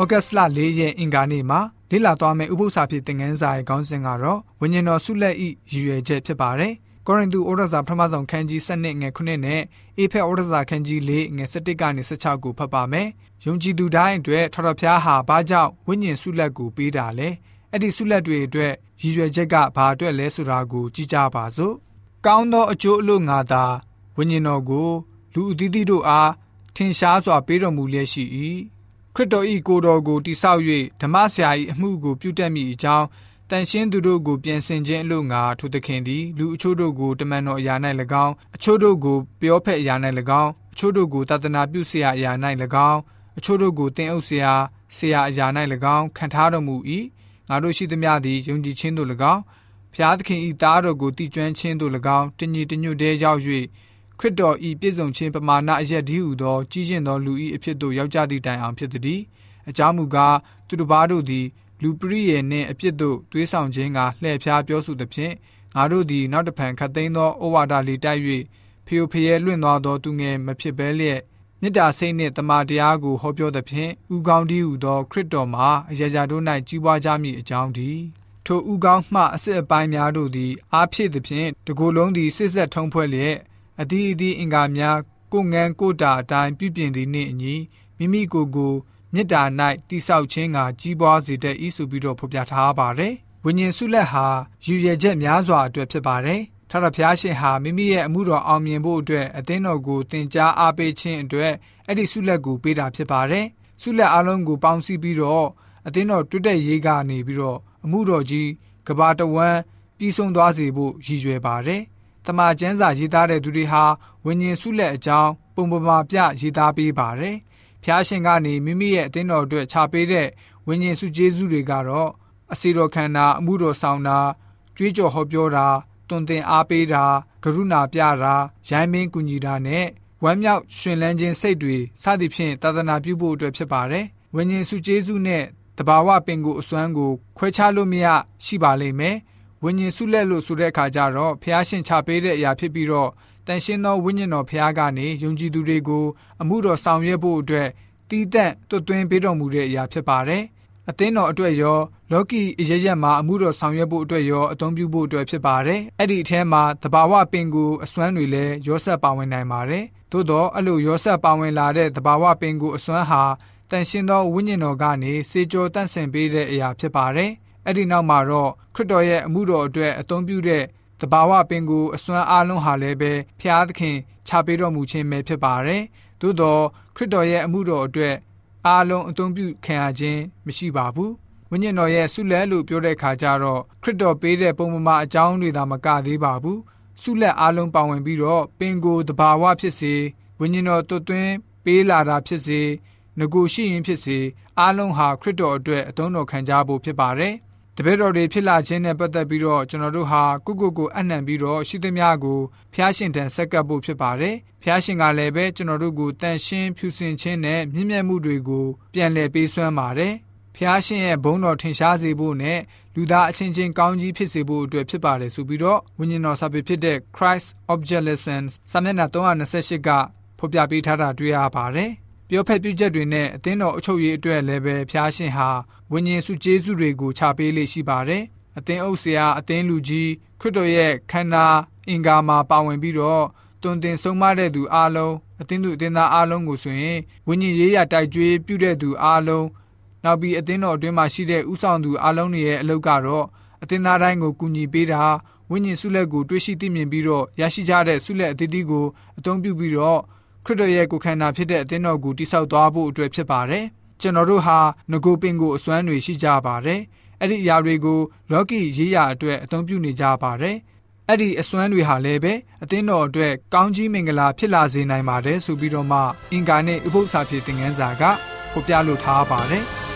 ဩဂတ်စ်လ၄ရက်အင်္ဂါနေ့မှာလေ့လာသွားမယ့်ဥပုသ္စာဖြစ်သင်ခန်းစာရဲ့ခေါင်းစဉ်ကတော့ဝိညာဉ်တော်ဆုလက်ဤရည်ရွယ်ချက်ဖြစ်ပါတယ်။ကောရိန္သုဩရစာပထမဆုံးခန်းကြီး7ငယ်9နဲ့အေဖက်ဩရစာခန်းကြီး4ငယ်17ကနေ16ကိုဖတ်ပါမယ်။ယုံကြည်သူတိုင်းအတွက်ထထဖျားဟာဘာကြောင့်ဝိညာဉ်ဆုလက်ကိုပေးတာလဲ။အဲ့ဒီဆုလက်တွေအတွက်ရည်ရွယ်ချက်ကဘာအတွက်လဲဆိုတာကိုကြည့်ကြပါစို့။ကောင်းသောအကျိုးအလို့ငါသာဝိညာဉ်တော်ကိုလူအသီးသီးတို့အားထင်ရှားစွာပေးတော်မူလျက်ရှိ၏ ခရစ်တော်ဤကိုယ်တော်ကိုတိဆောက်၍ဓမ္မဆရာ၏အမှုကိုပြုတတ်မိအကြောင်းတန်ရှင်းသူတို့ကိုပြင်ဆင်ခြင်းအလို့ငါထိုသခင်သည်လူအချို့တို့ကိုတမန်တော်အရာ၌၎င်းအချို့တို့ကိုပြောဖက်အရာ၌၎င်းအချို့တို့ကိုသာသနာပြုဆရာအရာ၌၎င်းအချို့တို့ကိုတင်အုပ်ဆရာဆရာအရာ၌၎င်းခံထားတော်မူ၏ငါတို့ရှိသမျှသည်ယုံကြည်ခြင်းသို့၎င်းဖျားသခင်ဤသားတော်ကိုတည်ကျွမ်းခြင်းသို့၎င်းတညီတညွတ်တည်းရောက်၍ ခရစ်တော်ဤပြည့်စုံခြင်းပမာဏအရက်ဒီဟုသောကြီးကျင့်သောလူဤအဖြစ်သို့ရောက်ကြသည့်တိုင်အောင်ဖြစ်သည်အကြောင်းမူကားသူတစ်ပါးတို့သည် လူပရိယေနှင့်အပြစ်တို့တွေးဆောင်ခြင်းကလှည့်ဖျားပြောဆိုသဖြင့်ငါတို့သည်နောက်တဖန်ခတ်သိမ်းသောဩဝါဒလေးတိုက်၍ဖျို့ဖျဲလွင့်သွားသောသူငယ်မဖြစ်ဘဲလျက်မေတ္တာစိတ်နှင့်တမန်တရားကိုဟောပြောသဖြင့်ဥကောင်းဒီဟုသောခရစ်တော်မှာအရာရာတို့၌ကြီးပွားကြမည်အကြောင်းဒီထိုဥကောင်းမှအစစ်အပိုင်းများတို့သည်အားဖြည့်သဖြင့်တကိုယ်လုံးသည်စစ်ဆက်ထုံးဖွဲ့လျက် အသီးအသီးအင်္ဂါများကိုငန်းကိုတာအတိုင်းပြုပြင်သည်နှင့်အညီမိမိကိုယ်ကိုမေတ္တာ၌တိဆောက်ခြင်းကကြီးပွားစေတတ်၏ဆိုပြီးတော့ဖော်ပြထားပါတယ်။ဝိညာဉ်ဆုလက်ဟာရည်ရွယ်ချက်များစွာအတွက်ဖြစ်ပါတယ်။ထာဝရဘုရားရှင်ဟာမိမိရဲ့အမှုတော်အောင်မြင်ဖို့အတွက်အသင်းတော်ကိုတင် जा အားပေးခြင်းအတွက်အဲ့ဒီဆုလက်ကိုပေးတာဖြစ်ပါတယ်။ဆုလက်အလုံးကိုပေါင်းစည်းပြီးတော့အသင်းတော်တွတ်တဲ့ရေးကနေပြီးတော့အမှုတော်ကြီးကဘာတဝမ်းပြီးဆုံးသွားစေဖို့ရည်ရွယ်ပါတယ်။ တမန်ကျမ်းစာရေးသားတဲ့သူတွေဟာဝိညာဉ်ဆုလက်အကြောင်းပုံပမာပြရေးသားပေးပါတယ်။ဖျားရှင်ကနေမိမိရဲ့အသင်းတော်အတွက်ခြာပေးတဲ့ဝိညာဉ်ဆုကျေးဇူးတွေကတော့အစီတော်ခန္ဓာအမှုတော်ဆောင်တာကြွေးကြော်ဟောပြောတာတွင်တင်အားပေးတာကရုဏာပြတာရိုင်းမင်းကူညီတာနဲ့ဝမ်းမြောက်ရှင်လန်းခြင်းစိတ်တွေစသည်ဖြင့်သာသနာပြုဖို့အတွက်ဖြစ်ပါတယ်။ဝိညာဉ်ဆုကျေးဇူးနဲ့တဘာဝပင်ကိုအစွမ်းကိုခွဲခြားလို့မရရှိပါလိမ့်မယ်။ ဝိညာဉ်ဆုလက်လို့ဆိုတဲ့အခါကျတော့ဖះရှင်ချပေးတဲ့အရာဖြစ်ပြီးတော့တန်ရှင်းသောဝိညာဉ်တော်ဖះကနေယုံကြည်သူတွေကိုအမှုတော်ဆောင်ရွက်ဖို့အတွက်တီးတက်တွတ်သွင်းပေးတော်မူတဲ့အရာဖြစ်ပါတယ်။အသင်းတော်အတွက်ရောလောကီအရရက်မှာအမှုတော်ဆောင်ရွက်ဖို့အတွက်ရောအသုံးပြုဖို့အတွက်ဖြစ်ပါတယ်။အဲ့ဒီအထဲမှာတဘာဝပင်ကိုအစွမ်းတွေလည်းရောဆက်ပါဝင်နိုင်ပါတယ်။သို့တော့အဲ့လိုရောဆက်ပါဝင်လာတဲ့တဘာဝပင်ကိုအစွမ်းဟာတန်ရှင်းသောဝိညာဉ်တော်ကနေစေကြောတန့်စင်ပေးတဲ့အရာဖြစ်ပါတယ်။ အဲ့ဒီနောက်မှာတော့ခရစ်တော်ရဲ့အမှုတော်အတွက်အသုံးပြုတဲ့တဘာဝပင်ကိုအစွမ်းအားလုံးဟာလည်းပဲဖျားသခင်ချပေးတော်မူခြင်းပဲဖြစ်ပါတယ်။သို့တော့ခရစ်တော်ရဲ့အမှုတော်အတွက်အားလုံးအသုံးပြုခံရခြင်းမရှိပါဘူး။ဝိညာဉ်တော်ရဲ့ဆုလက်လို့ပြောတဲ့အခါကျတော့ခရစ်တော်ပေးတဲ့ပုံမှန်မှာအကြောင်းတွေသာမကသေးပါဘူး။ဆုလက်အားလုံးပါဝင်ပြီးတော့ပင်ကိုတဘာဝဖြစ်စေဝိညာဉ်တော်တွတ်သွင်းပေးလာတာဖြစ်စေငကိုရှိရင်ဖြစ်စေအားလုံးဟာခရစ်တော်အတွက်အသုံးတော်ခံကြဖို့ဖြစ်ပါတယ်။ တပည့်တော်တွေဖြစ်လာခြင်းနဲ့ပတ်သက်ပြီးတော့ကျွန်တော်တို့ဟာကိုကိုကိုအနှံပြီးတော့ရှိသမျှကိုဖျားရှင်တန်ဆက်ကပ်ဖို့ဖြစ်ပါတယ်။ဖျားရှင်ကလည်းပဲကျွန်တော်တို့ကိုတန်ရှင်းဖြူစင်ခြင်းနဲ့မြင့်မြတ်မှုတွေကိုပြန်လည်ပေးစွမ်းပါတယ်။ဖျားရှင်ရဲ့ဘုန်းတော်ထင်ရှားစေဖို့နဲ့လူသားအချင်းချင်းကောင်းကြီးဖြစ်စေဖို့အတွက်ဖြစ်ပါတယ်ဆိုပြီးတော့ဝိညာဉ်တော်စာပေဖြစ်တဲ့ Christ Object Lessons စာမျက်နှာ328ကဖော်ပြပေးထားတာတွေ့ရပါတယ်။ ပြောဖက်ပြုချက်တွေနဲ့အသင်းတော်အချုပ်ရေးအတွက်လည်းပဲဖျားရှင်ဟာဝိညာဉ်စုကျေးဇူးတွေကိုချပေးလေးရှိပါတယ်။အသင်းအုပ်ဆရာအသင်းလူကြီးခရစ်တော်ရဲ့ခန္ဓာအင်္ဂါမှာပါဝင်ပြီးတော့တွင်တင်ဆုံးမတဲ့သူအားလုံးအသင်းသူအသင်းသားအားလုံးကိုဆိုရင်ဝိညာဉ်ရေးရတိုက်ကြွေးပြုတဲ့သူအားလုံးနောက်ပြီးအသင်းတော်အတွင်းမှာရှိတဲ့ဥဆောင်သူအားလုံးတွေရဲ့အလုပ်ကတော့အသင်းသားတိုင်းကိုကူညီပေးတာဝိညာဉ်ဆုလက်ကိုတွေးရှိသိမြင်ပြီးတော့ရရှိကြတဲ့ဆုလက်အသီးသီးကိုအသုံးပြုပြီးတော့ ခရစ်တော်ရဲ့ကိုယ်ခန္ဓာဖြစ်တဲ့အသင်းတော်ကိုတိဆောက်သွားဖို့အတွက်ဖြစ်ပါတယ်။ကျွန်တော်တို့ဟာငကိုပင်ကိုအစွမ်းတွေရှိကြပါတယ်။အဲ့ဒီအရာတွေကိုလောကီရေးရာအတွက်အသုံးပြုနေကြပါတယ်။အဲ့ဒီအစွမ်းတွေဟာလည်းပဲအသင်းတော်အတွက်ကောင်းကြီးမင်္ဂလာဖြစ်လာစေနိုင်ပါတယ်ဆိုပြီးတော့မှအင်္ဂါနဲ့ဥပုသ္စာဖြစ်တဲ့ငန်းစာကဖော်ပြလိုထားပါတယ်။